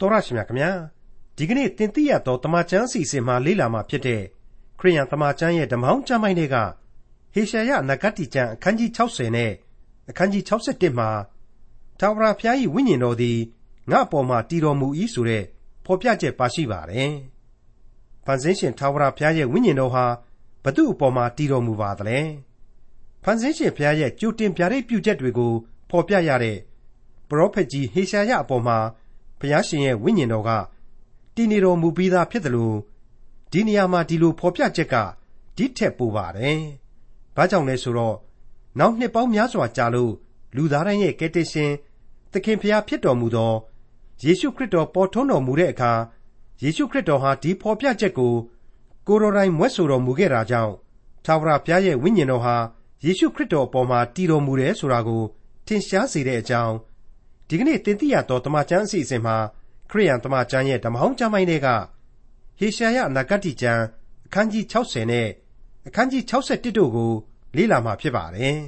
တော်ရရှိမြခင်ဗျာဒီကနေ့တင်ပြရတော့တမချန်းအစီအစဉ်မှာလေ့လာမှာဖြစ်တဲ့ခရိယန်တမချန်းရဲ့ဓမ္မောင်းကျမ်းပိုင်းတွေကဟေရှာယနဂတိကျမ်းအခန်းကြီး60နဲ့အခန်းကြီး61မှာထာဝရဘုရား၏ဝိညာဉ်တော်သည်ငါ့အပေါ်မှာတည်တော်မူ၏ဆိုတဲ့ဖော်ပြချက်ပါရှိပါတယ်။ဖန်ဆင်းရှင်ထာဝရဘုရားရဲ့ဝိညာဉ်တော်ဟာဘု து အပေါ်မှာတည်တော်မူပါသလဲ။ဖန်ဆင်းရှင်ဘုရားရဲ့ကြိုတင်ပြရိတ်ပြုချက်တွေကိုဖော်ပြရတဲ့ပရောဖက်ကြီးဟေရှာယအပေါ်မှာ ဘုရားရှင်ရဲ့ဝိညာဉ်တော်ကတည်နေတော်မူပြီးသားဖြစ်တယ်လို့ဒီနေရာမှာဒီလိုဖော်ပြချက်ကဒီထက်ပိုပါတယ်။ဘာကြောင့်လဲဆိုတော့နောက်နှစ်ပေါင်းများစွာကြာလို့လူသားတိုင်းရဲ့ကယ်တင်ရှင်သခင်ဖျားဖြစ်တော်မူသောယေရှုခရစ်တော်ပေါ်ထွန်းတော်မူတဲ့အခါယေရှုခရစ်တော်ဟာဒီဖော်ပြချက်ကိုကိုယ်တော်တိုင်မွဲ့ဆိုတော်မူခဲ့တာကြောင့်သာဝရဘုရားရဲ့ဝိညာဉ်တော်ဟာယေရှုခရစ်တော်အပေါ်မှာတည်တော်မူတယ်ဆိုတာကိုထင်ရှားစေတဲ့အကြောင်း ဒီကနေ့တင်ပြရတော့တမချန်းအစီအစဉ်မှာခရိယန်တမချန်းရဲ့ဓမ္မဟောင်းကျမ်းပိုင်းတွေကဟေရှာယအနာဂတ်ကျမ်းအခန်းကြီး60နဲ့အခန်းကြီး61တို့ကိုလေ့လာမှာဖြစ်ပါတယ်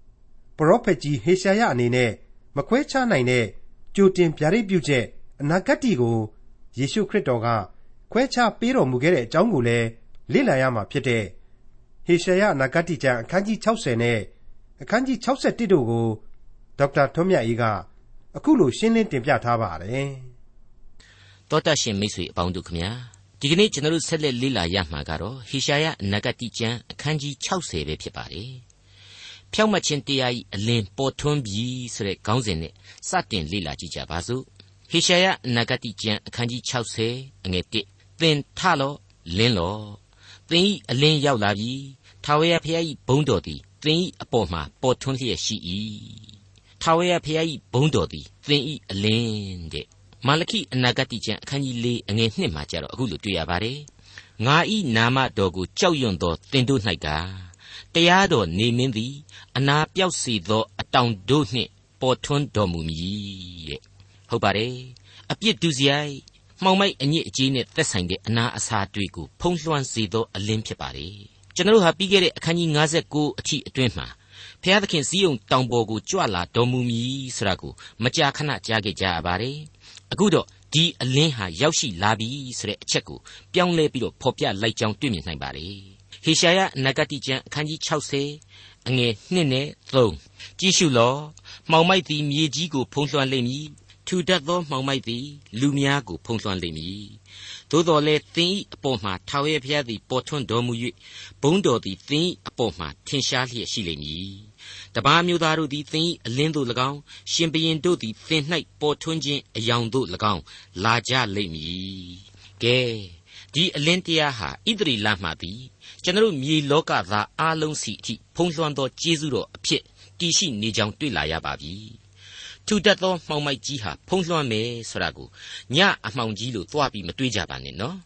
။ပရောဖက်ကြီးဟေရှာယအနေနဲ့မခွဲခြားနိုင်တဲ့ကြိုတင်ဗျာဒိတ်ပြုချက်အနာဂတ်ကိုယေရှုခရစ်တော်ကခွဲခြားပေးတော်မူခဲ့တဲ့အကြောင်းကိုလည်းလေ့လာရမှာဖြစ်တဲ့ဟေရှာယအနာဂတ်ကျမ်းအခန်းကြီး60နဲ့အခန်းကြီး61တို့ကိုဒေါက်တာထွန်းမြတ်အေးက အခုလိုရှင်းလင်းတင်ပြထားပါတယ်။တောတရှင်မိတ်ဆွေအပေါင်းတို့ခမညာဒီကနေ့ကျွန်တော်တို့ဆက်လက်လေ့လာရမှာကတော့ဟေရှာယအနာဂတိကျမ်းအခန်းကြီး60ပဲဖြစ်ပါတယ်။ဖြောက်မှတ်ခြင်းတရားဤအလင်းပေါ်ထွန်းပြီဆိုတဲ့ခေါင်းစဉ်နဲ့စတင်လေ့လာကြည့်ကြပါစို့။ဟေရှာယအနာဂတိကျမ်းအခန်းကြီး60အငယ်1သင်ထလော့လင်းလော့သင်ဤအလင်းရောက်လာပြီထာဝရဘုရားဤဘုန်းတော်သည်သင်ဤအပေါ်မှာပေါ်ထွန်းလျက်ရှိ၏ ထာဝရဘုရား၏ဘုန်းတော်သည်သင်၏အလင်းတဲ့မာလခိအနာဂတိကျမ်းအခန်းကြီး၄အငယ်1မှာကျတော့အခုလိုတွေ့ရပါတယ်ငါဤနာမတော်ကိုကြောက်ရွံ့သောသင်တို့၌ကတရားတော်နေမင်းသည်အနာပြောက်စေသောအတောင်တို့နှင့်ပေါ်ထွန်းတော်မူမည်တဲ့ဟုတ်ပါတယ်အပြစ်ဒုစရိုက်မှောင်မိုက်အညစ်အကြေးနဲ့သက်ဆိုင်တဲ့အနာအစာတွေကိုဖုံးလွှမ်းစေသောအလင်းဖြစ်ပါတယ်ကျွန်တော်တို့ဟာပြီးခဲ့တဲ့အခန်းကြီး59အထိအတွင်းမှာ ဖျားသခင်စည်းုံတောင်ပေါ်ကိုကြွလာတော်မူမည်ဆိုတာကိုမကြာခဏကြားခဲ့ကြရပါတယ်အခုတော့ဒီအလင်းဟာရောက်ရှိလာပြီဆိုတဲ့အချက်ကိုပြောင်းလဲပြီးတော့ဖော်ပြလိုက်ကြောင်းတွေ့မြင်နိုင်ပါတယ်ဟေရှာယနဂတိကျမ်းအခန်းကြီး60အငယ်1နဲ့3ကြည့်ရှုလောမှောင်မိုက်သည်မြေကြီးကိုဖုံးလွှမ်းလိမ့်မည်ထူတတ်သောမှောင်မိုက်သည်လူများကိုဖုံးလွှမ်းလိမ့်မည်သို့တော်လည်းသင်၏အပေါ်မှာထာဝရဘုရားသည်ပေါ်ထွန်းတော်မူ၍ဘုန်းတော်သည်သင်၏အပေါ်မှာထင်ရှားလျက်ရှိလိမ့်မည် တပါးမျိုးသားတို့သည်သင်၏အလင်းသို့၎င်းရှင်ဘရင်တို့သည်သင်၌ပေါ်ထွန်းခြင်းအယောင်သို့၎င်းလာကြလိမ့်မည်ကဲဒီအလင်းတရားဟာဣသရေလမှသည်ကျွန်တော်မြေလောကသားအားလုံးစီအထိဖုံးလွှမ်းသောကျေးဇူးတော်အဖြစ်တည်ရှိနေကြောင်းတွေ့လာရပါပြီထူတတ်သောမှောင်မိုက်ကြီးဟာဖုံးလွှမ်းမယ်ဆိုတာကိုညအမှောင်ကြီးလို့သွားပြီးမတွေးကြပါနဲ့နော်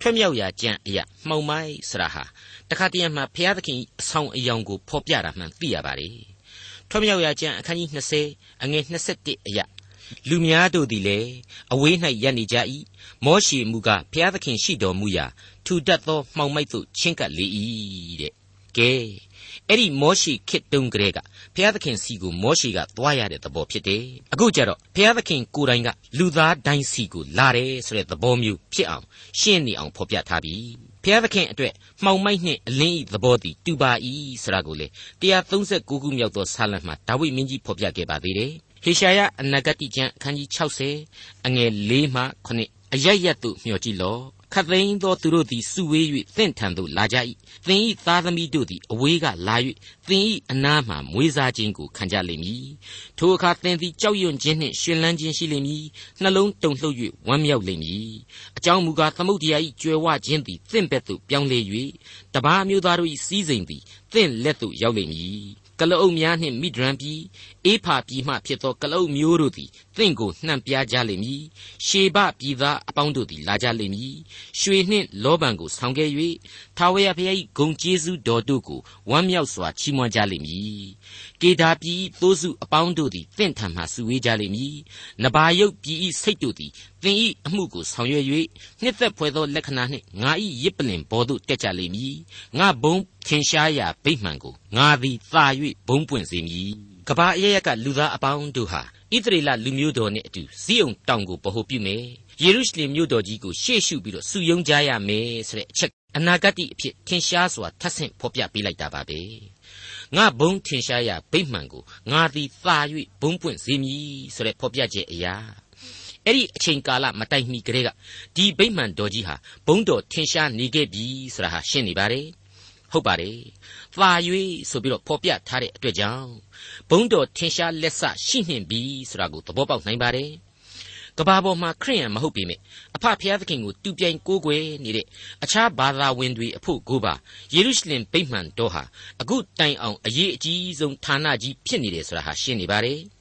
ထွတ်မြောက်ရာကြံအရာမှောင်မိုက်ဆိုတာဟာတခါတည်းမှဘုရားသခင်အဆောင်အယောင်ကိုဖော်ပြတာမှန်သိရပါတယ်ထွတ်မြောက်ရာကြံအခန်းကြီး20အငယ်21အရာလူများတို့သည်လည်းအဝေး၌ရပ်နေကြ၏မောရှိမူကဘုရားသခင်ရှိတော်မူရာထူတတ်သောမှောင်မိုက်သို့ချင်းကပ်လေ၏တဲ့ကဲ အဲ့ဒီမောရှိခေတ်တုန်းကလေးကဘုရားသခင်စီကိုမောရှိကသွားရတဲ့သဘောဖြစ်တယ်အခုကျတော့ဘုရားသခင်ကိုယ်တိုင်ကလူသားတိုင်းစီကိုလာတယ်ဆိုတဲ့သဘောမျိုးဖြစ်အောင်ရှင်းနေအောင်ဖော်ပြထားပြီဘုရားသခင်အတွက်မှောင်မိုက်နှင့်အလင်းဤသဘောတည်တူပါ၏ဆိုတာကိုလေ139ခုမြောက်သောဆာလံမှာဒါဝိမင်းကြီးဖော်ပြခဲ့ပါသေးတယ်ဟေရှာယအနာဂတိကျမ်းအခန်းကြီး60အငယ်၄မှ9အရရတ်တို့မျှော်ကြည့်လော့ ခတ်သိမ်းသောသူတို့သည်စုဝေး၍သင့်ထံသို့လာကြ၏သင်၏သားသမီးတို့သည်အဝေးကလာ၍သင်၏အနားမှမွေးစားခြင်းကိုခံကြလိမ့်မည်ထိုအခါသင်သည်ကြောက်ရွံ့ခြင်းနှင့်ရှင်လန်းခြင်းရှိလိမ့်မည်နှလုံးတုန်လှုပ်၍ဝမ်းမြောက်လိမ့်မည်အကြောင်းမူကားသမုဒ္ဒရာ၏ကြွယ်ဝခြင်းသည်သင့်ဘက်သို့ပြောင်းလဲ၍တပါးမျိုးသားတို့၏စည်းစိမ်သည်သင့်လက်သို့ရောက်လိမ့်မည်ကလအုပ်များနှင့်မိဒရန်ပြည် အေဖာပြည်မှဖြစ်သောကလအုပ်မျိုးတို့သည်သင့်ကိုနှံ့ပြားကြလိမ့်မည်ရှေဘပြည်သားအပေါင်းတို့သည်လာကြလိမ့်မည်ရွှေနှင့်လောဘံကိုဆောင်ခဲ့၍ထာဝရဘုရား၏ဂုံကျေးဇူးတော်တို့ကိုဝမ်းမြောက်စွာချီးမွမ်းကြလိမ့်မည်ကေဒါပြည်သိုးစုအပေါင်းတို့သည်သင့်ထံမှစုဝေးကြလိမ့်မည်နဘာယုတ်ပြည်၏စိတ်တို့သည်သင်၏အမှုကိုဆောင်ရွက်၍နှစ်သက်ဖွယ်သောလက္ခဏာနှင့်ငါ၏ရစ်ပလင်ဘောသို့တက်ကြလိမ့်မည်ငါဘုံထင်ရှားရာဗိမှန်ကိုငါသည်သာ၍ဘုံပွင့်စေမည် ကဘာအရရက်ကလူသားအပေါင်းတို့ဟာဣသရေလလူမျိုးတော်နဲ့အတူဇီးုံတောင်ကိုဗဟိုပြုမယ်ယေရုရှလင်မြို့တော်ကြီးကိုရှေ့ရှုပြီးတော့စုယုံကြရမယ်ဆိုတဲ့အချက်အနာဂတ်အဖြစ်ထင်ရှားစွာထပ်ဆင့်ဖော်ပြပေးလိုက်တာပါပဲငါဘုံထင်ရှားရဗိမှန်ကိုငါသည်သာ၍ဘုံပွင့်စေမည်ဆိုတဲ့ဖော်ပြချက်အရာအဲ့ဒီအချိန်ကာလမတိုင်မီကလေးကဒီဗိမှန်တော်ကြီးဟာဘုံတော်ထင်ရှားနေခဲ့ပြီဆိုတာဟာရှင်းနေပါတယ်ဟုတ်ပါတယ်။ သာ၍ဆိုပြီးတော့ဖော်ပြထားတဲ့အတွက်ကြောင့်ဘုံတော်ထင်ရှားလက်ဆရှိနှင့်ပြီဆိုတာကိုသဘောပေါက်နိုင်ပါတယ်။ကဘာပေါ်မှာခရိယန်မဟုတ်ပေမဲ့အဖဖျားသခင်ကိုတူပြိုင်ကိုးကွယ်နေတဲ့အခြားဘာသာဝင်တွေအဖို့ကိုပါယေရုရှလင်ဗိမှန်တော်ဟာအခုတိုင်အောင်အရေးအကြီးဆုံးဌာနကြီးဖြစ်နေတယ်ဆိုတာဟာရှင်းနေပါတယ်။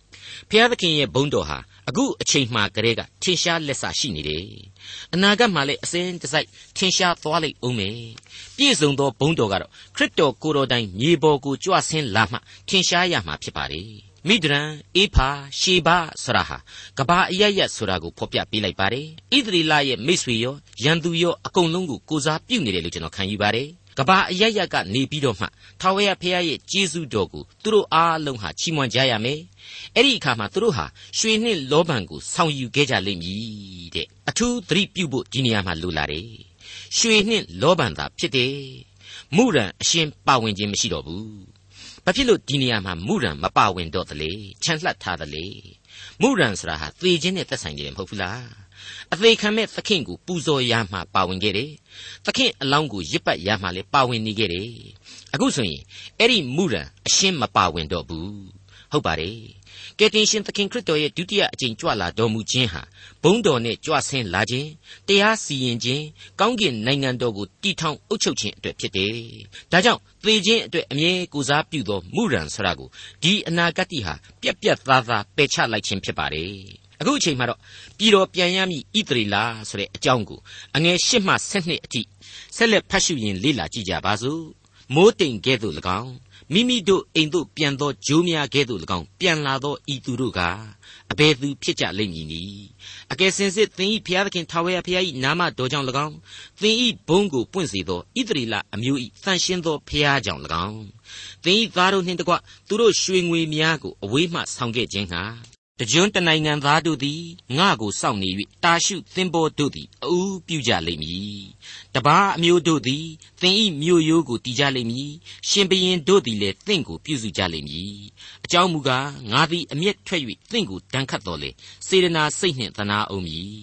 ဖျားသခင်ရဲ့ဘုန်းတော်ဟာအခုအချိန်မှကလေးကထင်ရှားလက်ဆရှိနေတယ်။အနာဂတ်မှာလည်းအစဉ်တစိုက်ထင်ရှားသွားလိမ့်ဦးမယ်။ပြည့်စုံသောဘုန်းတော်ကတော့ခရစ်တော်ကိုယ်တော်တိုင်မြေပေါ်ကိုကြွဆင်းလာမှထင်ရှားရမှာဖြစ်ပါလေ။မိဒရန်အေဖာရှေဘဆရာဟာကဘာအရရက်ဆိုတာကိုဖော်ပြပေးလိုက်ပါတယ်။ဣသရေလရဲ့မိတ်ဆွေရောရန်သူရောအကုန်လုံးကိုကိုစားပြုနေတယ်လို့ကျွန်တော်ခံယူပါတယ်။ ကဘာအရရက်ကနေပြီးတော့မှထာဝရဘုရားရဲ့ကျေးဇူးတော်ကိုသူတို့အားလုံးဟာချီးမွမ်းကြရမယ်။အဲ့ဒီအခါမှာသူတို့ဟာရွှေနှင့်လောဘန်ကိုဆောင်ယူခဲ့ကြလိမ့်မည်တဲ့အထူးသတိပြုဖို့ဒီနေရာမှာလိုလာတယ်။ရွှေနှင့်လောဘန်သာဖြစ်တယ်။မုရန်အရှင်ပါဝင်ခြင်းမရှိတော့ဘူး။ဘာဖြစ်လို့ဒီနေရာမှာမုရန်မပါဝင်တော့သလဲ။ခြံလှပ်ထားသလဲ။မုရန်ဆိုတာဟာသေခြင်းနဲ့သက်ဆိုင်ကြတယ်မဟုတ်ဘူးလား။ အသေးခံမဲ့သခင်ကိုပူဇော်ရမှပါဝင်ခဲ့တယ်။သခင်အလောင်းကိုရစ်ပတ်ရမှလည်းပါဝင်နေခဲ့တယ်။အခုဆိုရင်အဲ့ဒီမူရန်အရှင်းမပါဝင်တော့ဘူး။ဟုတ်ပါတယ်။ကယ်တင်ရှင်သခင်ခရစ်တော်ရဲ့ဒုတိယအကြိမ်ကြွလာတော်မူခြင်းဟာဘုန်းတော်နဲ့ကြွဆင်းလာခြင်းတရားစီရင်ခြင်းကောင်းကင်နိုင်ငံတော်ကိုတည်ထောင်အုပ်ချုပ်ခြင်းအတွက်ဖြစ်တယ်။ဒါကြောင့်သေခြင်းအတွက်အမြဲကိုစားပြုသောမူရန်ဆရာကိုဒီအနာဂတ်ဟာပြက်ပြက်သားသားပယ်ချလိုက်ခြင်းဖြစ်ပါတယ်။ အခုအချိန်မှာတော့ပြည်တော်ပြန်ရမည်ဣသရေလဆိုတဲ့အကြောင်းကိုအငယ်၈မှ၁၂အထိဆက်လက်ဖတ်ရှုရင်လေ့လာကြည့်ကြပါစို့မိုးတိမ်ကဲ့သို့၎င်းမိမိတို့အိမ်သို့ပြန်သောဂျိုးများကဲ့သို့၎င်းပြန်လာသောဤသူတို့ကအဘယ်သူဖြစ်ကြလိမ့်မည်နည်းအကယ်စင်စစ်သင်၏ဖျားသခင်ထာဝရဖျား၏နာမတော်ကြောင့်၎င်းသင်၏ဘုန်းကိုပွင့်စေသောဣသရေလအမျိုး၏တန်ရှင်းသောဖျားကြောင့်၎င်းသင်၏သားတို့နှင့်တကွသူတို့ရွှေငွေများကိုအဝေးမှဆောင်ခဲ့ခြင်းဟာ တကြွတနိုင်ငံသားတို့သည်ငါကိုစောင့်နေ၍တာရှုသင်္ဘောတို့သည်အူးပြုကြလိမ့်မည်တပားအမျိုးတို့သည်သင်ဤမြို့ရိုးကိုတည်ကြလိမ့်မည်ရှင်ဘရင်တို့သည်လည်းသင်ကိုပြုစုကြလိမ့်မည်အကြောင်းမူကားငါသည်အမျက်ထွက်၍သင်ကိုဒဏ်ခတ်တော်လေစေရနာစိတ်နှင့်သနာအောင်မည်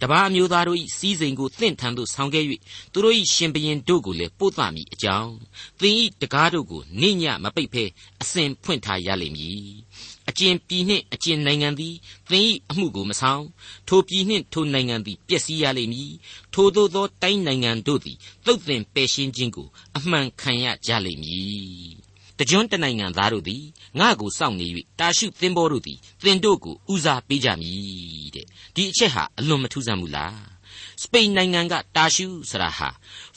တပားအမျိုးသားတို့၏စီးစိမ်ကိုသင်ထံသို့ဆောင်ခဲ့၍သူတို့၏ရှင်ဘရင်တို့ကိုလည်းပို့သမည်အကြောင်းသင်ဤတကားတို့ကိုနေညမပိတ်ဖဲအစဉ်ဖွင့်ထားရလိမ့်မည် အကျင်ပြည်နှင့်အကျင်နိုင်ငံသည်သင်၏အမှုကိုမဆောင်ထိုပြည်နှင့်ထိုနိုင်ငံသည်ပျက်စီးရလိမ့်မည်ထိုသို့သောတိုင်းနိုင်ငံတို့သည်သုတ်သင်ပယ်ရှင်းခြင်းကိုအမှန်ခံရကြလိမ့်မည်တကြွတနိုင်ငံသားတို့သည်ငါကိုစောင့်နေ၍တာရှုသင်္ဘောတို့သည်သင်တို့ကိုဦးစားပေးကြမည်တဲ့ဒီအချက်ဟာအလွန်မထူးဆန်းဘူးလားစပိန်နိုင်ငံကတာရှုဆရာဟာ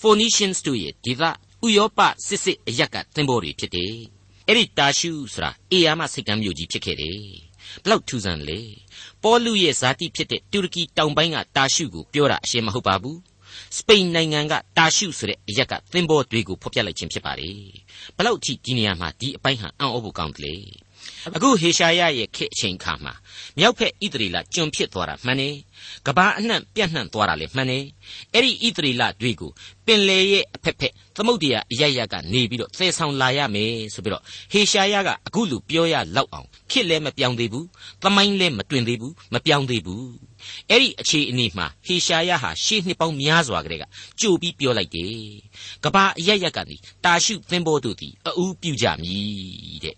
Phoenicians တို့ရဲ့ဒီကဥရောပစစ်စစ်အရက်ကသင်္ဘောတွေဖြစ်တယ် အဲ့ဒီတာရှုဆိုတာအေယာမစိတ်ကမ်းမြို့ကြီးဖြစ်ခဲ့တယ်ဘလောက်ထူးဆန်းလဲပေါလုရဲ့ဇာတိဖြစ်တဲ့တူရကီတောင်ပိုင်းကတာရှုကိုပြောတာအရှင်းမဟုတ်ပါဘူးစပိန်နိုင်ငံကတာရှုဆိုတဲ့အရက်ကသင်္ဘောတွေကိုဖော်ပြလိုက်ခြင်းဖြစ်ပါတယ်ဘလောက်ထိဒီနေရာမှာဒီအပိုင်းဟာအံ့ဩဖို့ကောင်းတယ် အခုဟေရှာယရဲ့ခေတ်အချိန်ခါမှာမြောက်ဖက်ဣသရေလကျွန်ဖြစ်သွားတာမှန်တယ်။ကဘာအနှံ့ပြန့်နှံ့သွားတာလည်းမှန်တယ်။အဲ့ဒီဣသရေလတွေကိုပင်လေရဲ့အဖက်ဖက်သမုတ်တရားအရရကနေပြီးတော့သယ်ဆောင်လာရမယ်ဆိုပြီးတော့ဟေရှာယကအခုလူပြောရလောက်အောင်ခေတ်လည်းမပြောင်းသေးဘူး။သမိုင်းလည်းမတွင်သေးဘူးမပြောင်းသေးဘူး။အဲ့ဒီအခြေအနေမှာဟေရှာယဟာရှေးနှစ်ပေါင်းများစွာကတည်းကကြိုပြီးပြောလိုက်တယ်။ကဘာအရရကနေတာရှုသင်္ဘောတို့သည်အူးပြုကြမည်တဲ့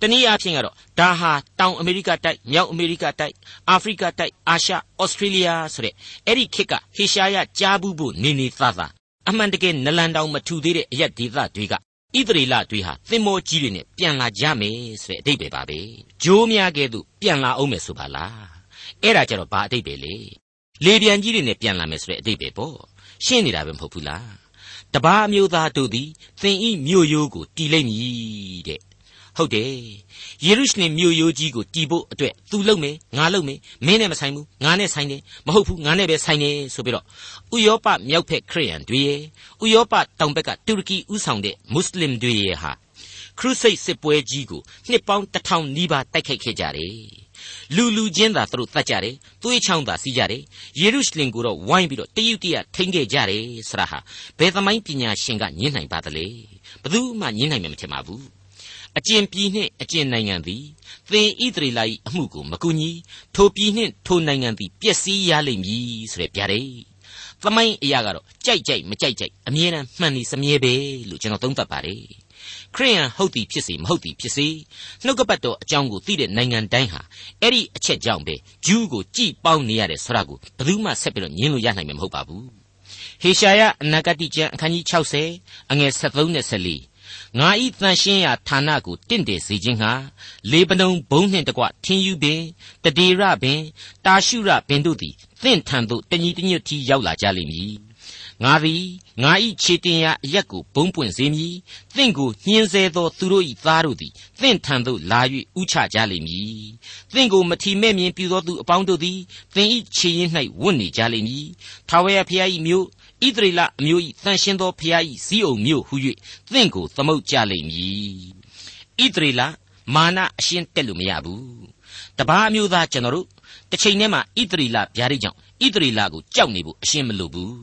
တနည်းအားဖြင့်ကတော့ဒါဟာတောင်အမေရိကတိုက်မြောက်အမေရိကတိုက်အာဖရိကတိုက်အာရှဩစတြေးလျဆိုတဲ့အဲ့ဒီခေတ်ကဟေရှာယကြားဘူးဖို့နေနေသားသားအမှန်တကယ်နလန်တောင်မထူသေးတဲ့အရက်ဒေသတွေကဣသရေလတွေဟာသင်္ဘောကြီးတွေနဲ့ပြန်လာကြမယ်ဆိုတဲ့အတိတ်ပဲပါပဲဂျိုးများကဲ့သို့ပြန်လာအောင်မယ်ဆိုပါလားအဲ့ဒါကြတော့ဘာအတိတ်ပဲလေလေပြန်ကြီးတွေနဲ့ပြန်လာမယ်ဆိုတဲ့အတိတ်ပဲပေါ့ရှင်းနေတာပဲမဟုတ်ဘူးလားတပားမျိုးသားတို့သည်သင်ဤမြို့ရိုးကိုတီးလိုက်မည်တဲ့ ဟုတ်တယ်ယေရုရှလင်မြို့ရိုးကြီးကိုတီးဖို့အတွက်သူလုပ်မယ်ငါလုပ်မယ်မင်းနဲ့မဆိုင်ဘူးငါနဲ့ဆိုင်တယ်မဟုတ်ဘူးငါနဲ့ပဲဆိုင်တယ်ဆိုပြီးတော့ဥရောပမြောက်ဖက်ခရိယန်တွေရဲ့ဥရောပတောင်ဘက်ကတူရကီဥဆောင်တဲ့မွတ်စလင်တွေရဲ့ဟာခခရုစိတ်စစ်ပွဲကြီးကိုနှစ်ပေါင်းတစ်ထောင်နီးပါးတိုက်ခိုက်ခဲ့ကြတယ်လူလူချင်းသာသူတို့တတ်ကြတယ်သွေးချောင်းသာစီးကြတယ်ယေရုရှလင်ကိုတော့ဝိုင်းပြီးတော့တယုတ်တရထိန်းခဲ့ကြတယ်ဆရာဟာဘယ်သမိုင်းပညာရှင်ကညင်းနိုင်ပါသလဲဘယ်သူမှညင်းနိုင်မှာမထင်ပါဘူး အကျင်ပြည်နှင့်အကျင်နိုင်ငံသည်သင်ဣသရေလ၏အမှုကိုမကူညီထိုပြည်နှင့်ထိုနိုင်ငံသည်ပျက်စီးရလိမ့်မည်ဆိုတဲ့ဗျာဒိတ်သမိုင်းအရာကတော့ကြိုက်ကြိုက်မကြိုက်ကြိုက်အမြဲတမ်းမှန်နေစမြဲပဲလို့ကျွန်တော်သုံးသပ်ပါတယ်ခရိယန်ဟုတ်သည်ဖြစ်စေမဟုတ်သည်ဖြစ်စေနှုတ်ကပတ်တော်အကြောင်းကိုသိတဲ့နိုင်ငံတိုင်းဟာအဲ့ဒီအချက်ကြောင့်ပဲဂျူးကိုကြည်ပေါင်းနေရတယ်ဆိုတာကိုဘယ်သူမှဆက်ပြီးတော့ညင်းလို့ရနိုင်မှာမဟုတ်ပါဘူးဟေရှာယအနာဂတိကျမ်းအခန်းကြီး60အငယ်73နဲ့74 ငါဤတန်ရှင်းရာဌာနကိုတင့်တယ်စေခြင်းဟာလေပနုံဘုံနှင့်တကွထင်းယူပင်တဒေရပင်တာရှုရပင်တို့သည်သင့်ထံသို့တညီတညွတ်တီရောက်လာကြလိမ့်မည်ငါသည်ငါ၏ခြေတင်ရာအရက်ကိုဘုံပွင့်စေမည်သင်ကိုညှင်းဆဲသောသူတို့၏သားတို့သည်သင်ထံသို့လာ၍ဥချကြလိမ့်မည်သင်ကိုမထီမဲ့မြင်ပြုသောသူအပေါင်းတို့သည်သင်၏ခြေရင်း၌ဝတ်နေကြလိမ့်မည်ထာဝရဘုရား၏မြို့ ဣသရေလအမျိုး၏တန်ရှင်းသောဘုရား၏ဇီးအုံမြို့ဟု၍သင်ကိုသမုတ်ကြလိမ့်မည်ဣသရေလမာနအရှင်းတက်လို့မရဘူးတပားအမျိုးသားကျွန်တော်တို့တစ်ချိန်တည်းမှာဣသရေလဗျာဒိတ်ကြောင့်ဣသရေလကိုကြောက်နေဖို့အရှင်းမလိုဘူး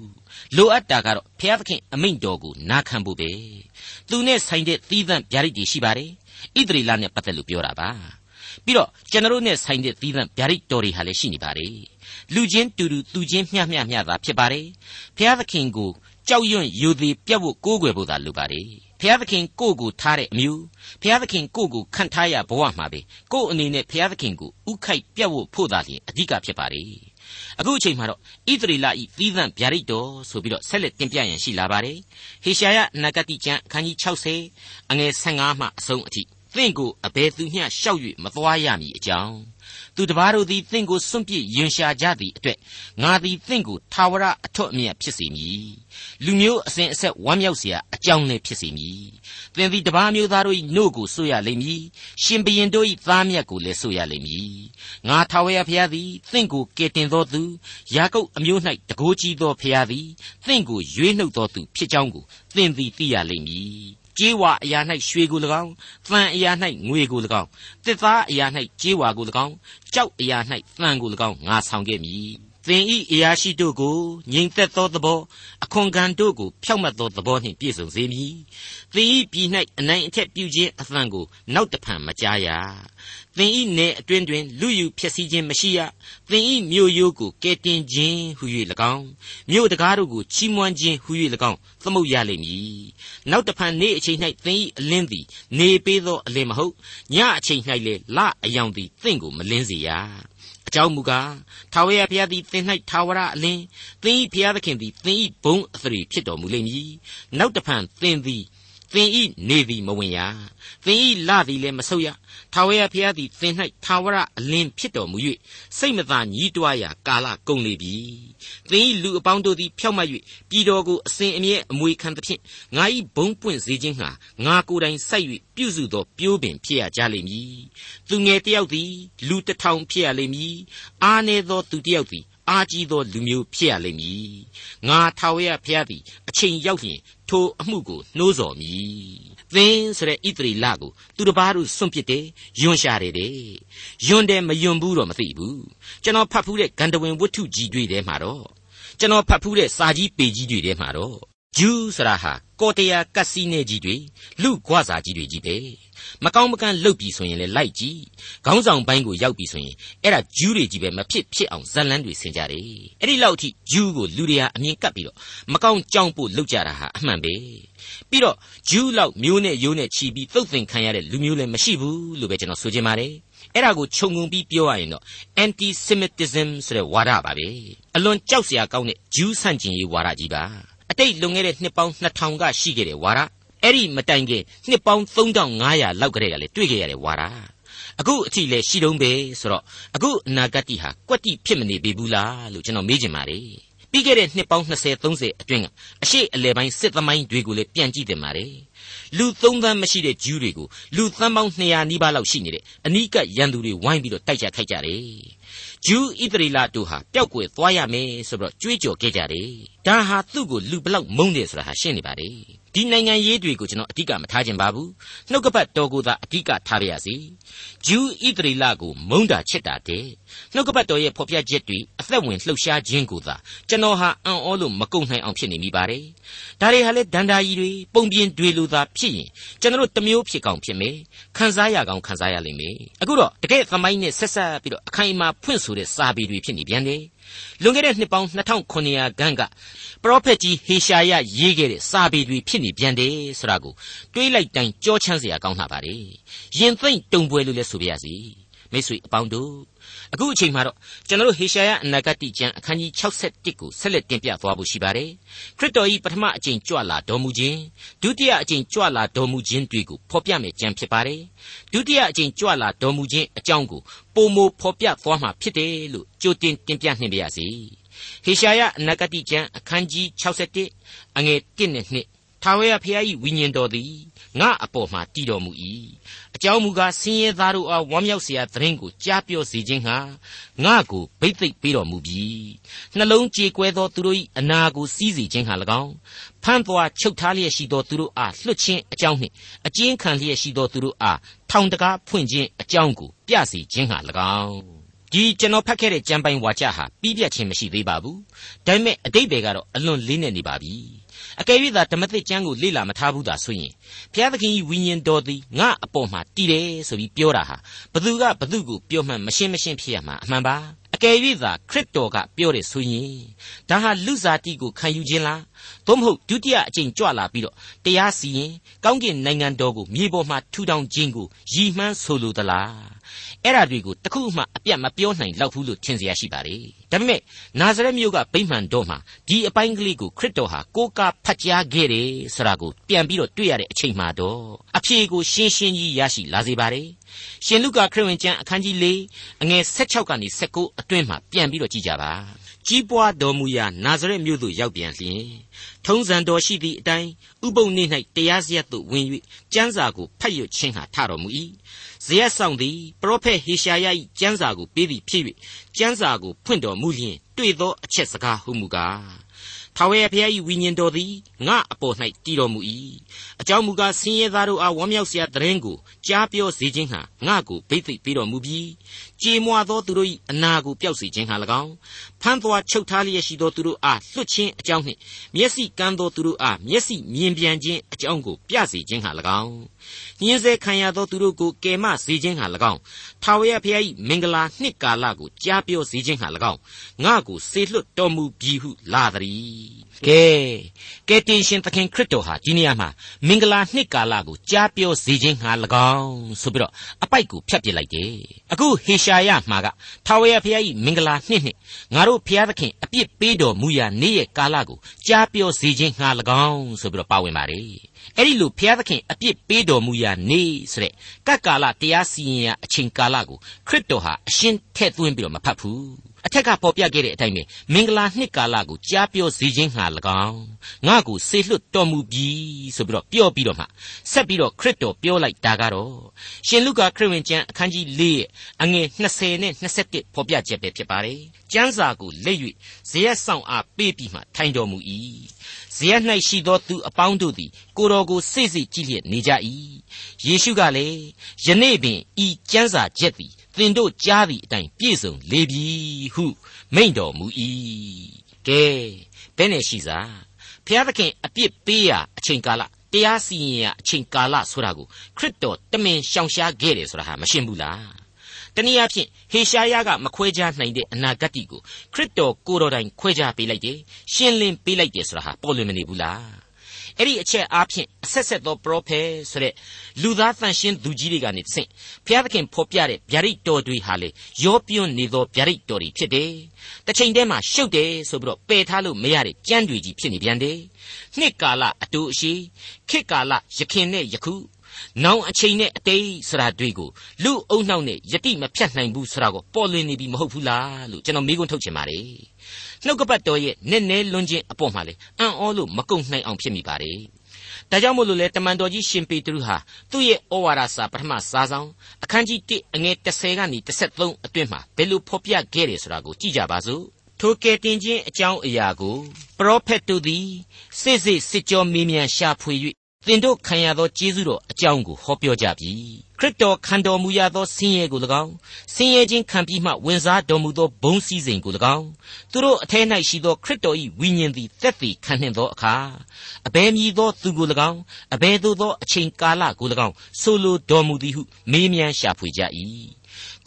လိုအပ်တာကတော့ဘုရားသခင်အမိန့်တော်ကိုနာခံဖို့ပဲသူနဲ့ဆိုင်တဲ့သီးသန့်ဗျာဒိတ်တွေရှိပါတယ်ဣသရေလနဲ့ပတ်သက်လို့ပြောတာပါပြီးတော့ကျွန်တော်နဲ့ဆိုင်တဲ့သီးသန့်ဗျာဒိတ်တော်တွေဟာလည်းရှိနေပါတယ် လူချင်းတူတူသူချင်းမျှမျှမျှသာဖြစ်ပါတယ်ဘုရားသခင်ကိုကြောက်ရွံ့ယူသည်ပြတ်ဖို့ကိုးကွယ်ဖို့သာလိုပါတယ်ဘုရားသခင်ကိုကိုထားတဲ့အမျိုးဘုရားသခင်ကိုကိုခန့်ထားရဘဝမှာပဲကို့အနေနဲ့ဘုရားသခင်ကိုဥခိုက်ပြတ်ဖို့ဖို့သာလျှင်အဓိကဖြစ်ပါတယ်အခုအချိန်မှာတော့ဣသရေလဤသီးသန့်ဗျာဒိတ်တော်ဆိုပြီးတော့ဆက်လက်တင်ပြရန်ရှိလာပါတယ်ဟေရှာယနဂတိကျမ်းအခန်းကြီး60အငယ်15မှအဆုံးအထိသင်ကိုအဘယ်သူမျှရှောက်၍မသွားရမည်အကြောင်း သူတပားတို့သည်သင်ကိုစွန့်ပစ်ယွန်ရှာကြသည့်အတွက်ငါသည်သင်ကိုထာဝရအထွတ်အမြတ်ဖြစ်စေမည်လူမျိုးအစဉ်အဆက်ဝမ်းမြောက်เสียအကြောင်းလည်းဖြစ်စေမည်သင်သည်တပားမျိုးသားတို့၏နှုတ်ကိုဆိုရလိမ့်မည်ရှင်ဘရင်တို့၏သားမြတ်ကိုလည်းဆိုရလိမ့်မည်ငါထာဝရဘုရားသည်သင်ကိုကယ်တင်သောသူယာကုပ်အမျိုး၌တကိုးကြီးသောဘုရားသည်သင်ကိုရွေးနှုတ်သောသူဖြစ်ကြောင်းကိုသင်သည်သိရလိမ့်မည် ကြေးဝါအရာ၌ရွှေကို၎င်း၊သံအရာ၌ငွေကို၎င်း၊တစ်သားအရာ၌ကြေးဝါကို၎င်း၊ကြောက်အရာ၌သံကို၎င်းငါဆောင်ခဲ့မည်။ သင်ဤအရာရှိတို့ကိုငြိမ်သက်သောသဘောအခွန်ခံတို့ကိုဖြောက်မတ်သောသဘောနှင့်ပြည့်စုံစေမည်။သင်ဤပြည်၌အနိုင်အထက်ပြုခြင်းအသံကိုနောက်တဖန်မကြားရသင်ဤနယ်အတွင်းတွင်လူယူဖြစ်စည်းခြင်းမရှိရသင်ဤမြို့ရိုးကိုကဲတင်ခြင်းဟု၍၎င်းမြို့တကားတို့ကိုချီးမွမ်းခြင်းဟု၍၎င်းသမုတ်ရလိမ့်မည်နောက်တဖန်နေ့အချိန်၌သင်ဤအလင်းသည် နေပေးသောအလင်းမဟုတ်ညအချိန်၌လေလအယောင်သည်သင်ကိုမလင်းစေရ အကြောင်းမူကားထာဝရဘုရားသည်သင်၌ထာဝရအလင်းသင်၏ဘုရားသခင်သည်သင်၏ဘုံအသရေဖြစ်တော်မူလိမ့်မည်နောက်တဖန်သင်သည် သင်ဤနေသည်မဝင်ရသင်ဤလသည်လည်းမဆုတ်ရထာဝရဘုရားသည်သင်၌ထာဝရအလင်းဖြစ်တော်မူ၍စိတ်မသာညှိတွားရာကာလကုန်လေပြီသင်ဤလူအပေါင်းတို့သည်ဖြောက်မှတ်၍ပြည်တော်ကိုအစဉ်အမြဲအမွေခံသဖြင့်ငါဤဘုံပွင့်စေခြင်းဟာငါကိုယ်တိုင်စိုက်၍ပြုစုသော ပြိုးပင်ဖြစ်ရကြလိမ့်မည်သူငယ်တယောက်သည်လူတစ်ထောင်ဖြစ်ရလိမ့်မည်အားနည်းသောသူတယောက်သည် အားကြီးသောလူမျိုးဖြစ်ရလိမ့်မည်ငါထာဝရဘုရားသည်အချိန်ရောက်လျင်ထိုအမှုကိုနှိုးဆော်မည်သင်ဆိုတဲ့ဣသရေလကိုသူတစ်ပါးတို့စွန့်ပစ်တယ်ယွန်ရှာတယ်တဲ့ယွန်တယ်မယွန်ဘူးတော့မသိဘူးကျွန်တော်ဖတ်ဖူးတဲ့ဂန္ဓဝင်ဝတ္ထုကြီးတွေထဲမှာတော့ကျွန်တော်ဖတ်ဖူးတဲ့စာကြီးပေကြီးတွေထဲမှာတော့ဂျူးဆရာဟာကော်တရာကတ်စီနေကြီးတွေလူ့ခွစာကြီးတွေကြီးပဲ မကောင်းမကန်းလှုပ်ပြီဆိုရင်လည်းလိုက်ကြည့်ခေါင်းဆောင်ပိုင်းကိုရောက်ပြီဆိုရင်အဲ့ဒါဂျူးတွေကြီးပဲမဖြစ်ဖြစ်အောင်ဇက်လန်းတွေဆင်ကြတယ်အဲ့ဒီလောက်အထိဂျူးကိုလူတွေဟာအမြင်ကပ်ပြီးတော့မကောင်းကြောင်ဖို့လှုပ်ကြတာဟာအမှန်ပဲပြီးတော့ဂျူးလောက်မျိုးနဲ့ရိုးနဲ့ချီပြီးသုတ်သင်ခံရတဲ့လူမျိုးလည်းမရှိဘူးလို့ပဲကျွန်တော်ဆိုချင်ပါတယ်အဲ့ဒါကိုခြုံငုံပြီးပြောရရင်တော့ anti semitism ဆိုတဲ့ဝါဒပါပဲအလွန်ကြောက်စရာကောင်းတဲ့ဂျူးဆန့်ကျင်ရေးဝါဒကြီးပါအတိတ်လွန်ခဲ့တဲ့နှစ်ပေါင်း2000ကရှိခဲ့တဲ့ဝါဒ အဲ့ဒီမတိုင်ခင်နှစ်ပေါင်း3500လောက်ကတည်းကလည်းတွေ့ခဲ့ရတဲ့ဝါဒအခုအထိလည်းရှိတုံးပဲဆိုတော့အခုအနာဂတ်ဟာကွက်တိဖြစ်မနေပြီဘူးလားလို့ကျွန်တော်မေးချင်ပါတယ်ပြီးခဲ့တဲ့နှစ်ပေါင်း20 30အတွင်းကအရှိအလဲပိုင်းစစ်သမိုင်းတွေကိုလည်းပြန်ကြည့်တင်ပါတယ်လူသုံးသန်းမရှိတဲ့ဂျူးတွေကိုလူသန်းပေါင်း200နီးပါးလောက်ရှိနေတဲ့အနီးကပ်ရန်သူတွေဝိုင်းပြီးတော့တိုက်ကြခိုက်ကြတယ်ဂျူးဣသရေလတို့ဟာပျောက်ကွယ်သွားရမယ်ဆိုပြီးတော့ကြွေးကြော်ခဲ့ကြတယ်ဒါဟာသူ့ကိုလူဘလောက်မုန်းတယ်ဆိုတာဟာရှင်းနေပါလေ ဒီနိုင်ငံရေးတွေကိုကျွန်တော်အဓိကမထားခြင်းပါဘူးနှုတ်ကပတ်တော်ကိုသာအဓိကထားပါရစေဂျူးဣသရေလကိုမုန်းတာချစ်တာတဲ့နှုတ်ကပတ်တော်ရဲ့ဖော်ပြချက်တွေအသက်ဝင်လှုပ်ရှားခြင်းကိုသာကျွန်တော်ဟာအံ့ဩလို့မကုန်နိုင်အောင်ဖြစ်နေမိပါတယ်ဒါတွေဟာလေဒန္တာကြီးတွေပုံပြင်တွေလိုသာဖြစ်ရင်ကျွန်တော်တို့တမျိုးဖြစ်ကောင်းဖြစ်မယ်ခံစားရကောင်းခံစားရလိမ့်မယ်အခုတော့တကယ်သမိုင်းနဲ့ဆက်ဆက်ပြီးတော့အခိုင်အမာဖွင့်ဆိုတဲ့စာပေတွေဖြစ်နေပြန်တယ် လွန်ခဲ့တဲ့နှစ်ပေါင်း2900ခန်းကပရောဖက်ကြီးဟေရှာယရေးခဲ့တဲ့စာပေတွေဖြစ်နေပြန်တယ်ဆိုတာကိုတွေးလိုက်တိုင်းကြောချမ်းစရာကောင်းလာပါတယ်ရင်သိမ့်တုံပွဲလို့လည်းဆိုပြရစီမိတ်ဆွေအပေါင်းတို့ အခုအချိန်မှာတော့ကျွန်တော်တို့ဟေရှာယအနာဂတိကျမ်းအခန်းကြီး61ကိုဆက်လက်တင်ပြသွားဖို့ရှိပါတယ်ခရစ်တော်၏ပထမအကြိမ်ကြွလာတော်မူခြင်းဒုတိယအကြိမ်ကြွလာတော်မူခြင်းတွေကိုဖော်ပြမယ်ကြံဖြစ်ပါတယ်ဒုတိယအကြိမ်ကြွလာတော်မူခြင်းအကြောင်းကိုပုံမဖော်ပြသွားမှာဖြစ်တယ်လို့ကြိုတင်တင်ပြနှင်ပါရစေဟေရှာယအနာဂတိကျမ်းအခန်းကြီး61အငယ်1နဲ့2 ထာဝရဘုရား၏ဝိညာဉ်တော်သည်ငါအပေါ်မှာတည်တော်မူ၏အကြောင်းမူကားဆင်းရဲသားတို့အားဝမ်းမြောက်စရာသတင်းကိုကြားပြောစေခြင်းဟာငါကိုဗိသိက်ပေးတော်မူပြီနှလုံးကြေကွဲသောသူတို့၏အနာကိုစီးစေခြင်းဟာ၎င်းဖမ်းသွာချုပ်ထားလျက်ရှိသောသူတို့အားလွှတ်ခြင်းအကြောင်းနှင့်အကျဉ်းခံလျက်ရှိသောသူတို့အားထောင်တကားဖွင့်ခြင်းအကြောင်းကိုပြစေခြင်းဟာ၎င်းဒီကျွန်တော်ဖတ်ခဲ့တဲ့ကျမ်းပိုင်းဝါကျဟာပြည့်ပြည့်ချင်းမရှိသေးပါဘူးဒါပေမဲ့အတိတ်တွေကတော့အလွန်လေးနေနေပါပြီ အကယ်၍သာဓမ္မသစ်ကျမ်းကိုလေ့လာမထားဘူးသာဆိုရင်ဘုရားသခင်၏ဝိညာဉ်တော်သည်ငါအပေါ်မှာတည်တယ်ဆိုပြီးပြောတာဟာဘသူကဘသူကိုပြောမှန်းမရှင်းမရှင်းဖြစ်ရမှာအမှန်ပါအကယ်၍သာခရစ်တော်ကပြောတယ်ဆိုရင်ဒါဟာလူစားတိကိုခံယူခြင်းလားသို့မဟုတ်ဒုတိယအကြိမ်ကြွလာပြီးတော့တရားစီရင်ကောင်းကင်နိုင်ငံတော်ကိုမြေပေါ်မှာထူထောင်ခြင်းကိုရည်မှန်းဆိုလိုသလား အဲ့ဓာတွေကိုတခုမှအပြတ်မပြောနိုင်လောက်ဘူးလို့ထင်เสียရှိပါလေဒါပေမဲ့နာဇရက်မြို့ကဗိမှန်တော်မှာဒီအပိုင်းကလေးကိုခရစ်တော်ဟာကိုးကားဖတ်ကြားခဲ့တယ်ဆိုတာကိုပြန်ပြီးတော့တွေ့ရတဲ့အချိန်မှတော့အဖြေကိုရှင်းရှင်းကြီးရရှိလာစေပါတယ်ရှင်လုကာခရစ်ဝင်ကျမ်းအခန်းကြီး၄အငယ်16ကနေ19အတွင်းမှာပြန်ပြီးတော့ကြည့်ကြပါ ကြီးပွားတော်မူရာနာဇရက်မြို့သို့ရောက်ပြန်လျင်ထုံးစံတော်ရှိသည့်အတိုင်းဥပုံနေ၌တရားစရက်သို့ဝင်၍ကျမ်းစာကိုဖတ်ရွတ်ခြင်းဟာထတော်မူ၏ဇရက်ဆောင်သည်ပရောဖက်ဟေရှာယ၏ကျမ်းစာကိုပေးသည်ဖြစ်၍ကျမ်းစာကိုဖွင့်တော်မူလျင်တွေ့သောအချက်စကားဟုမူကားထာဝရဘုရား၏ဝိညာဉ်တော်သည်ငါအပေါ်၌တည်တော်မူ၏အကြောင်းမူကားဆင်းရဲသားတို့အားဝမ်းမြောက်စရာသတင်းကိုကြားပြောစေခြင်းဟာငါကိုဗိသိက်ပေးတော်မူပြီးကြေမွာသောသူတို့၏အနာကိုပျောက်စေခြင်းဟာ၎င်းဖမ်းသွားချုပ်ထားလျက်ရှိသောသူတို့အားလွတ်ခြင်းအကြောင်းနှင့်မျက်စိကန်းသောသူတို့အားမျက်စိမြင်ပြန်ခြင်းအကြောင်းကိုပြစေခြင်းဟာ၎င်းညှင်းဆဲခံရသောသူတို့ကိုကယ်မစေခြင်းဟာ၎င်းထာဝရဘုရား၏မင်္ဂလာနှစ်ကာလကိုကြားပြောစေခြင်းဟာ၎င်းငါကိုစေလွတ်တော်မူပြီဟုလာသည် ကဲကဲတင်ရှင်သခင်ခရစ်တော်ဟာဒီနေရာမှာမင်္ဂလာနှစ်ကာလကိုကြားပြောစေခြင်းဟာ၎င်းဆိုပြီးတော့အပိုက်ကိုဖြတ်ပစ်လိုက်တယ်အခုဟေရှာယမှာကထာဝရဘုရား၏မင်္ဂလာနှစ်နှစ်ငါတို့ဘုရားသခင်အပြစ်ပေးတော်မူရာနေ့ရဲ့ကာလကိုကြားပြောစေခြင်းဟာ၎င်းဆိုပြီးတော့ပါဝင်ပါတယ် အဲ့ဒီလိုဘုရားသခင်အပြစ်ပေးတော်မူရာနေ့ဆိုတဲ့ကပ်ကာလတရားစီရင်ရာအချိန်ကာလကိုခရစ်တော်ဟာအရှင်းထည့်သွင်းပြီးတော့မဖတ်ဘူးအထက်ကပေါ်ပြခဲ့တဲ့အတိုင်းပဲမင်္ဂလာနှစ်ကာလကိုကြားပြောစေခြင်းဟာ၎င်းငါ့ကိုဆေလွတ်တော်မူပြီဆိုပြီးတော့ပြောပြီးတော့မှဆက်ပြီးတော့ခရစ်တော်ပြောလိုက်တာကတော့ရှင်လုကာခရစ်ဝင်ကျမ်းအခန်းကြီး၄အငယ်20နဲ့21ဖော်ပြချက်ပဲဖြစ်ပါတယ် ကျမ်းစာကိုလက်၍ဇေယျဆောင်အားပေးပြီးမှထိုင်တော်မူ၏ဇေယျ၌ရှိသောသူအပေါင်းတို့သည်ကိုတော်ကိုစိတ်စိတ်ကြည့်လျက်နေကြ၏ယေရှုကလည်းယနေ့ပင်ဤကျမ်းစာချက်သည်သင်တို့ကြားသည့်အတိုင်းပြည့်စုံလေပြီဟုမိန့်တော်မူ၏ကဲဘယ်နဲ့ရှိစားဘုရားသခင်အပြစ်ပေးရအချိန်ကာလတရားစီရင်ရအချိန်ကာလဆိုတာကိုခရစ်တော်တမင်ရှောင်ရှားခဲ့တယ်ဆိုတာဟာမရှင်းဘူးလား တနည်းအားဖြင့်ဟေရှာယကမခွဲခြားနိုင်တဲ့အနာဂတ်ကိုခရစ်တော်ကိုယ်တော်တိုင်ခွဲခြားပေးလိုက်တယ်ရှင်းလင်းပေးလိုက်တယ်ဆိုတာဟာပေါ်လွင်မနေဘူးလားအဲ့ဒီအချက်အားဖြင့်အဆက်ဆက်သောပရောဖက်ဆိုတဲ့လူသားတန်ရှင်းသူကြီးတွေကနေတဆင့်ဘုရားသခင်ဖော်ပြတဲ့ဗျာဒိတ်တော်တွေဟာလေရောပြွန့်နေသောဗျာဒိတ်တော်တွေဖြစ်တယ်။တစ်ချိန်တည်းမှာရှုပ်တယ်ဆိုပြီးတော့ပယ်ထားလို့မရတဲ့ကြမ်းတွေကြီးဖြစ်နေပြန်တယ်။နှစ်ကာလအတူအရှိခေတ်ကာလယခင်နဲ့ယခု နောင်အချိန်နဲ့အတိတ်ဆိုတာတွေကိုလူအုံနှောက်နဲ့ယတိမဖြတ်နိုင်ဘူးဆိုတာကိုပေါ်လွင်နေပြီမဟုတ်ဘူးလားလို့ကျွန်တော်မိကုန်းထုတ်ချင်ပါတယ်နှုတ်ကပတ်တော်ရဲ့နည်းနည်းလွန်းခြင်းအပေါ်မှာလေအံ့ဩလို့မကုန်နိုင်အောင်ဖြစ်မိပါတယ်ဒါကြောင့်မို့လို့လေတမန်တော်ကြီးရှင်ပေတရုဟာသူ့ရဲ့ဩဝါဒစာပထမစာဆောင်အခန်းကြီး1အငယ်30ကနေ33အတွင်းမှာဘယ်လိုဖော်ပြခဲ့တယ်ဆိုတာကိုကြည့်ကြပါစို့ထိုကယ်တင်ခြင်းအကြောင်းအရာကိုပရောဖက်တို့သည်စိတ်စိတ်စစ်ကြောမေးမြန်းရှာဖွေ၍ သင်တို့ခံရသောကျေးဇူးတော်အကြောင်းကိုဟောပြောကြပြီခရစ်တော်ခံတော်မူရသောဆင်းရဲကို၎င်းဆင်းရဲခြင်းခံပြီးမှဝင်စားတော်မူသောဘုံစည်းစိမ်ကို၎င်းသူတို့အထက်၌ရှိသောခရစ်တော်၏ဝိညာဉ်သည်သက်သေခံနှင့်သောအခါအဘယ်မည်သောသူကို၎င်းအဘယ်သို့သောအချိန်ကာလကို၎င်းဆိုလိုတော်မူသည်ဟုမေးမြန်းရှာဖွေကြ၏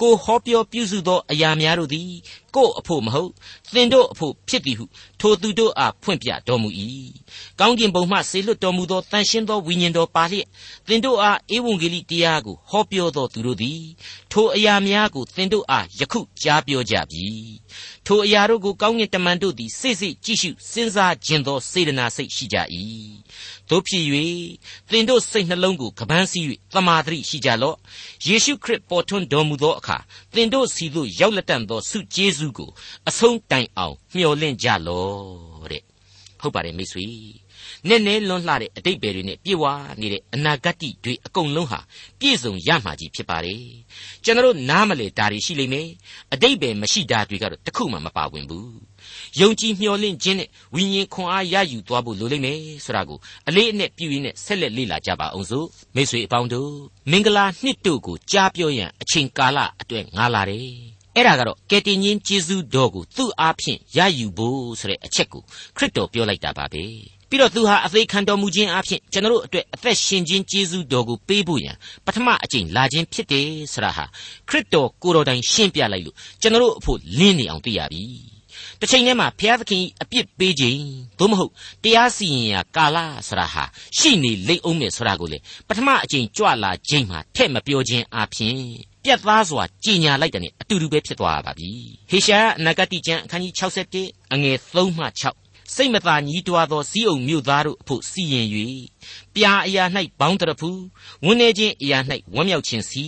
ကိုဟောပြောပြုစုသောအရာများတို့သည်ကို့အဖို့မဟုတ်သင်တို့အဖို့ဖြစ်သည်ဟုထိုသူတို့အားဖွင့်ပြတော်မူ၏ကောင်းကင်ဘုံမှဆေလွတ်တော်မူသောတန်ရှင်းသောဝိညာဉ်တော်ပါလျက်သင်တို့အားဧဝံဂေလိတရားကိုဟောပြောသောသူတို့သည်ထိုအရာများကိုသင်တို့အားယခုကြားပြောကြပြီ ထိုအရာတို့ကိုကောင်းကင်တမန်တို့သည်စိတ်စိတ်ကြည့်ရှုစဉ်းစားခြင်းသောစေတနာစိတ်ရှိကြ၏တို့ဖြစ်၍သင်တို့စိတ်နှလုံးကိုကပန်းစည်း၍သမာဓိရှိကြလော့ယေရှုခရစ်ပေါ်ထွန်းတော်မူသောအခါသင်တို့စီသို့ရောက်လက်တန်သောဆုကျေးဇူးကိုအဆုံးတိုင်အောင်မျှော်လင့်ကြလော့တဲ့ဟုတ်ပါတယ်မိတ်ဆွေ နည်းနည်းလွန်းလှတဲ့အတိတ်ပဲတွေနဲ့ပြည့်ဝနေတဲ့အနာဂတ်တွေအကုန်လုံးဟာပြည့်စုံရမှာကြီးဖြစ်ပါတယ်ကျွန်တော်နားမလဲဒါတွေရှိလိမ့်မယ်အတိတ်ပဲမရှိတာတွေကတော့တခုမှမပါဝင်ဘူးယုံကြည်မျှော်လင့်ခြင်းနဲ့ဝိညာဉ်ခွန်အားရယူသွားဖို့လိုလိမ့်မယ်ဆိုတာကိုအလေးအနက်ပြုရင်းနဲ့ဆက်လက်လေ့လာကြပါအောင်စို့မိတ်ဆွေအပေါင်းတို့မင်္ဂလာနှစ်တို့ကိုကြားပြောရန်အချိန်ကာလအတွက်ငားလာတယ်အဲ့ဒါကတော့ကယ်တင်ရှင်ယေရှုတော်ကိုသူ့အားဖြင့်ရယူဖို့ဆိုတဲ့အချက်ကိုခရစ်တော်ပြောလိုက်တာပါပဲ ပြီးတော့သူဟာအသေးခံတော်မူခြင်းအပြင်ကျွန်တော်တို့အတွက်အသက်ရှင်ခြင်းကျေးဇူးတော်ကိုပေးဖို့ရန်ပထမအကြိမ်လာခြင်းဖြစ်တယ်ဆိုတာဟာခရစ်တော်ကိုယ်တော်တိုင်ရှင်းပြလိုက်လို့ကျွန်တော်တို့အဖို့လင်းနေအောင်သိရပြီတစ်ချိန်တည်းမှာဘုရားသခင်အပြစ်ပေးခြင်းသို့မဟုတ်တရားစီရင်ရာကာလဆိုတာဟာရှိနေလိမ့်အောင်မယ်ဆိုတာကိုလေပထမအကြိမ်ကြွလာခြင်းမှာထက်မပြောခြင်းအပြင်ပြတ်သားစွာကြည်ညာလိုက်တဲ့အတူတူပဲဖြစ်သွားပါပြီဟေရှာယအနာဂတိကျမ်းအခန်းကြီး61အငယ်3မှ6 စိတ်မသာညှီးတွားသောစီးအုံမြို့သားတို့အဖို့စီရင်၍ပြာအရာ၌ဘောင်းတရဖူဝန်းနေခြင်းအရာ၌ဝမ်းမြောက်ခြင်းစီ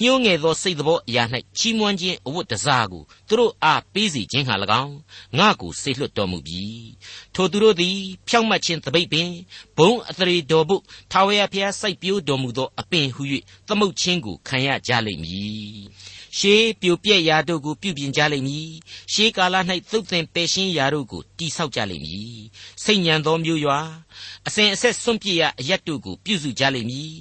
ညှိုးငယ်သောစိတ်သောအရာ၌ချီးမွမ်းခြင်းအဝတ်တစားကိုသူတို့အားပေးစီခြင်းဟာ၎င်းငါကိုစိတ်လွတ်တော်မူပြီထိုသူတို့သည်ဖြောင့်မတ်ခြင်းတပိတ်ပင်ဘုံအသရေတော်ဘုထာဝရဘုရားစိုက်ပျိုးတော်မူသောအပင်ဟု၍သမုတ်ခြင်းကိုခံရကြလိမ့်မည် ရှေးပြိုပြက်ရာတို့ကိုပြုပြင်ကြလိမ့်မည်ရှေးကာလ၌သုတ်သင်ပယ်ရှင်းရာတို့ကိုတိဆောက်ကြလိမ့်မည်စိတ်ညံသောမျိုးရွာ အစဉ်အဆက်စွန့်ပစ်ရအရက်တို့ကိုပြုစုကြလိမ့်မည်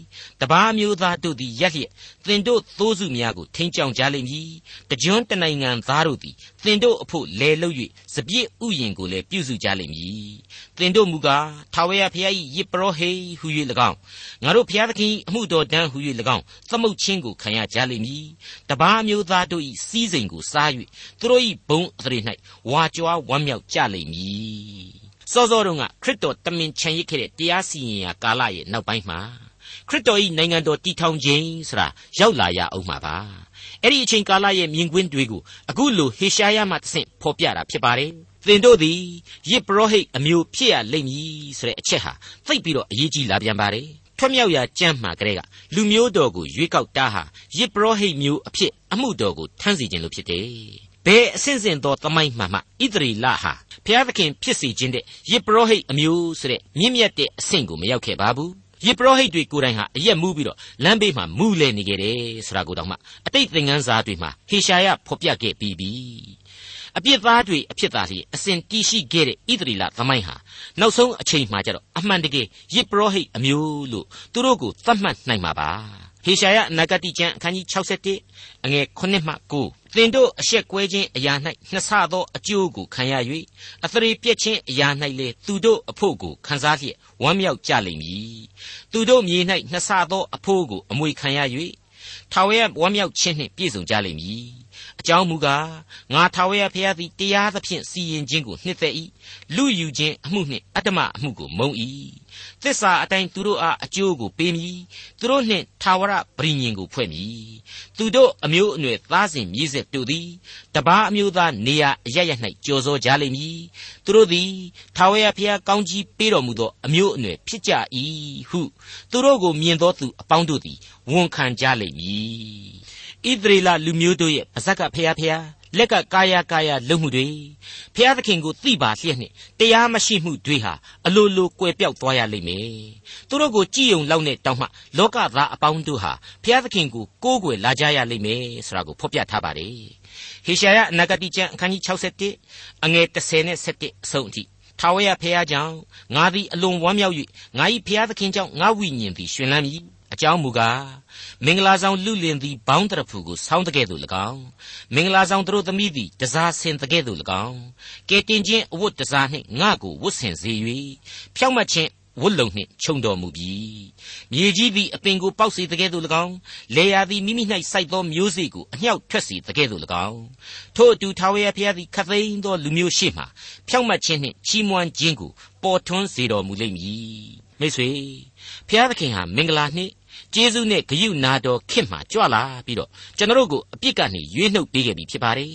တပားမျိုးသားတို့သည်ရက်လျက်သင်တို့သိုးစုများကိုထိန်းချောင်းကြလိမ့်မည်တကြွတနိုင်ငံသားတို့သည်သင်တို့အဖို့လဲလု၍စပြည့်ဥယင်ကိုလည်းပြုစုကြလိမ့်မည်သင်တို့မူကားထာဝရဘုရား၏ယစ်ပရောဟိဟု၍၎င်းငါတို့ဘုရားသခင်အမှုတော်တန်းဟု၍၎င်းသမုတ်ချင်းကိုခံရကြလိမ့်မည်တပားမျိုးသားတို့၏စီးစိမ်ကိုစား၍သူတို့၏ဘုံအသရေ၌ဝါကြွားဝမ်းမြောက်ကြလိမ့်မည် စောစောတုန်းကခရစ်တော်တမင်ချန်ရစ်ခဲ့တဲ့တရားစီရင်ရာကာလရဲ့နောက်ပိုင်းမှာခရစ်တော်၏နိုင်ငံတော်တည်ထောင်ခြင်းဆိုတာရောက်လာရအောင်မှာပါအဲ့ဒီအချိန်ကာလရဲ့မြင်ကွင်းတွေကိုအခုလိုဟေရှာယမှတဆင့်ဖော်ပြတာဖြစ်ပါတယ်သင်တို့သည်ယစ်ပရောဟိတ်အမျိုးဖြစ်ရလိမ့်မည်ဆိုတဲ့အချက်ဟာသိပ်ပြီးတော့အရေးကြီးလာပြန်ပါတယ်ထွတ်မြောက်ရာကြမ်းမှာကလေးကလူမျိုးတော်ကိုရွေးကောက်တာဟာယစ်ပရောဟိတ်မျိုးအဖြစ်အမှုတော်ကိုထမ်းစီခြင်းလို့ဖြစ်တယ်ဘ ယ်အဆင့်ဆင့်သောတမိုင်းမှမှဣသရေလဟာဘုရားသခင်ဖြစ်စေခြင်းတဲ့ယစ်ပရောဟိတ်အမျိုးဆိုတဲ့မြင့်မြတ်တဲ့အဆင့်ကိုမရောက်ခဲ့ပါဘူးယေပရောဟိတ်တွေကိုယ်တိုင်ဟာအရက်မူးပြီးတော့လမ်းဘေးမှာမူးလဲနေကြတယ်ဆိုတာကိုတောင်မှအတိတ်သင်ခန်းစာတွေမှာဟေရှာယဖော်ပြခဲ့ပြီးပြီအပြစ်သားတွေအဖြစ်သားစီအစဉ်တီးရှိခဲ့တဲ့ဣသရီလသမိုင်းဟာနောက်ဆုံးအချိန်မှကျတော့အမှန်တကယ်ယေပရောဟိတ်အမျိုးလို့သူတို့ကိုသတ်မှတ်နိုင်မှာပါဟေရှာယအနာဂတိကျမ်းအခန်းကြီး61အငယ်9မှ9 သင်တို့အဆက်ကွဲခြင်းအရာ၌နှစ်ဆသောအကျိုးကိုခံရ၍အသရေပြက်ခြင်းအရာ၌လေသူတို့အဖို့ကိုခံစားလျက်ဝမ်းမြောက်ကြလိမ့်မည်သူတို့မြေ၌နှစ်ဆသောအဖို့ကိုအမွေခံရ၍ထာဝရဝမ်းမြောက်ခြင်းနှင့်ပြည့်စုံကြလိမ့်မည် အကြောင်းမူကားငါထာဝရဘုရားသည်တရားသဖြင့်စီရင်ခြင်းကိုနှစ်သက်၏လူယူခြင်းအမှုနှင့်အတ္တမအမှုကိုမုံ၏သစ္စာအတိုင်းသူတို့အားအကျိုးကိုပေးမည်သူတို့နှင့်ထာဝရပရိညင်ကိုဖွဲ့မည်သူတို့အမျိုးအနွယ်သားစဉ်မြေးဆက်တို့သည်တပားအမျိုးသားနေရာအရရ၌ကြော်စောကြလိမ့်မည်သူတို့သည်ထာဝရဘုရားကောင်းကြီးပေးတော်မူသောအမျိုးအနွယ်ဖြစ်ကြ၏ဟုသူတို့ကိုမြင်သောသူအပေါင်းတို့သည်ဝန်ခံကြလိမ့်မည် ဣသရေလလူမျိုးတို့ရဲ့ပါဇက်ကဖျားဖျားလက်ကကာယကာယလုံမှုတွေဖျားသခင်ကိုသိပါလျက်နှင့်တရားမရှိမှုတွေဟာအလိုလိုကွယ်ပြောက်သွားရလိမ့်မယ်သူတို့ကိုကြည်ယုံလောက်နဲ့တောင်းမှလောကသားအပေါင်းတို့ဟာဖျားသခင်ကိုကိုးကွယ်လာကြရလိမ့်မယ်ဆိုတာကိုဖော်ပြထားပါတယ်ဟေရှာယအနာဂတိကျမ်းအခန်းကြီး61အငယ်30နဲ့17အဆုံးအထိထာဝရဘုရားကြောင့်ငါသည်အလွန်ဝမ်းမြောက်၍ငါ၏ဘုရားသခင်ကြောင့်ငါဝိညာဉ်သည်ရှင်လန်းမည် အကြောင်းမူကားမင်္ဂလာဆောင်လူလင်သည်ဘောင်းတရဖူကိုဆောင်းတကဲ့သို့၎င်းမင်္ဂလာဆောင်သူတို့သမီးသည်တစားဆင်တကဲ့သို့၎င်းကဲတင်ချင်းအဝတ်တစားနှင့်ငါကိုဝတ်ဆင်စေ၍ဖြောက်မှတ်ခြင်းဝတ်လုံနှင့်ခြုံတော်မူပြီမြေကြီးသည်အပင်ကိုပေါက်စေတကဲ့သို့၎င်းလေယာသည်မိမိ၌စိုက်သောမျိုးစေ့ကိုအလျှောက်ထွက်စေတကဲ့သို့၎င်းထို့အတူထာဝရဘုရားသည်ခသိန်းသောလူမျိုးရှိမှဖြောက်မှတ်ခြင်းနှင့်ချီးမွမ်းခြင်းကိုပေါ်ထွန်းစေတော်မူလိမ့်မည်မိတ်ဆွေဘုရားသခင်ဟာမင်္ဂလာနှင့် ကျေးဇူးနဲ့ဂရုနာတော်ခင်မှကြွလာပြီးတော့ကျွန်တော်တို့ကိုအပြစ်ကနေရွေးနှုတ်ပေးခဲ့ပြီဖြစ်ပါတယ်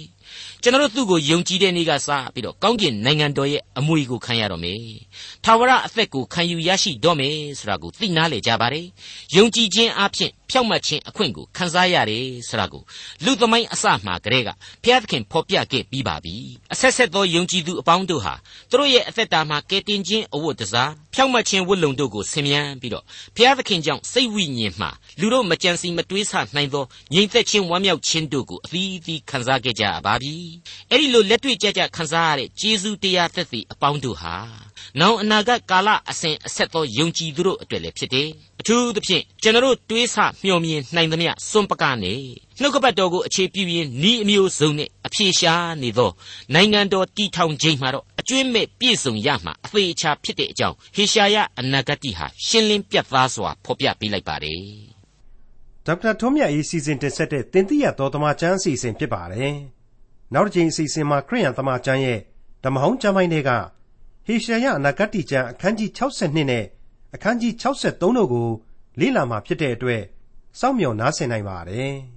ကျွန်တော်တို့သူ့ကိုယုံကြည်တဲ့နေ့ကစပြီးတော့ကောင်းကင်နိုင်ငံတော်ရဲ့အမွေကိုခံရတော့မယ်။ထာဝရအသက်ကိုခံယူရရှိတော့မယ်ဆိုတာကိုသိနာလေကြပါတယ်။ယုံကြည်ခြင်းအပြင် ဖြောက်မှတ်ခြင်းအခွင့်ကိုခံစားရတယ်ဆိုတာကိုလူသမိုင်းအစမှကတည်းကဘုရားသခင်ဖော်ပြခဲ့ပြီးပါပြီ။အဆက်ဆက်သောယုံကြည်သူအပေါင်းတို့ဟာသူတို့ရဲ့အသက်တာမှာကယ်တင်ခြင်းအဝတ်တစားဖြောက်မှတ်ခြင်းဝတ်လုံတို့ကိုဆင်မြန်းပြီးတော့ဘုရားသခင်ကြောင့်စိတ်ဝိညာဉ်မှလူတို့မကြံစီမတွေးဆနိုင်သောငြိမ်သက်ခြင်းဝမ်းမြောက်ခြင်းတို့ကိုအသီးသီးခံစားခဲ့ကြပါပြီ။အဲ့ဒီလိုလက်တွေ့ကြကြခံစားရတဲ့ကျေးဇူးတရားသက်သေအပေါင်းတို့ဟာ နောင်အနာဂတ်ကာလအစဉ်အဆက်သောယုံကြည်သူတို့အတွက်လည်းဖြစ်တယ်။အထူးသဖြင့်ကျွန်တော်တို့တွေးဆမျှော်မြင်နိုင်သမျှစွန့်ပကားနေနှုတ်ကပတ်တော်ကိုအခြေပြုရင်းဤအမျိုးစုံနဲ့အပြေရှားနေသောနိုင်ငံတော်တည်ထောင်ခြင်းမှာတော့အကျွင့်မဲ့ပြည့်စုံရမှာအသေးချာဖြစ်တဲ့အကြောင်းဟေရှာယအနာဂတိဟာရှင်းလင်းပြတ်သားစွာဖော်ပြပေးလိုက်ပါတယ်။ဒေါက်တာထွန်းမြတ်ရေးစီစဉ်တင်ဆက်တဲ့တင်ပြတော်တမချန်းအစီအစဉ်ဖြစ်ပါတယ်။နောက်တစ်ချိန်အစီအစဉ်မှာခရိယန်တမချန်းရဲ့ဓမ္မဟောင်းကျမ်းပိုင်းတွေက ဟေရှာယအနာဂတိကျမ်းအခန်းကြီး62နဲ့အခန်းကြီး63တို့ကိုလေ့လာမှာဖြစ်တဲ့အတွက်စောင့်မျှော်နားဆင်နိုင်ပါတယ်။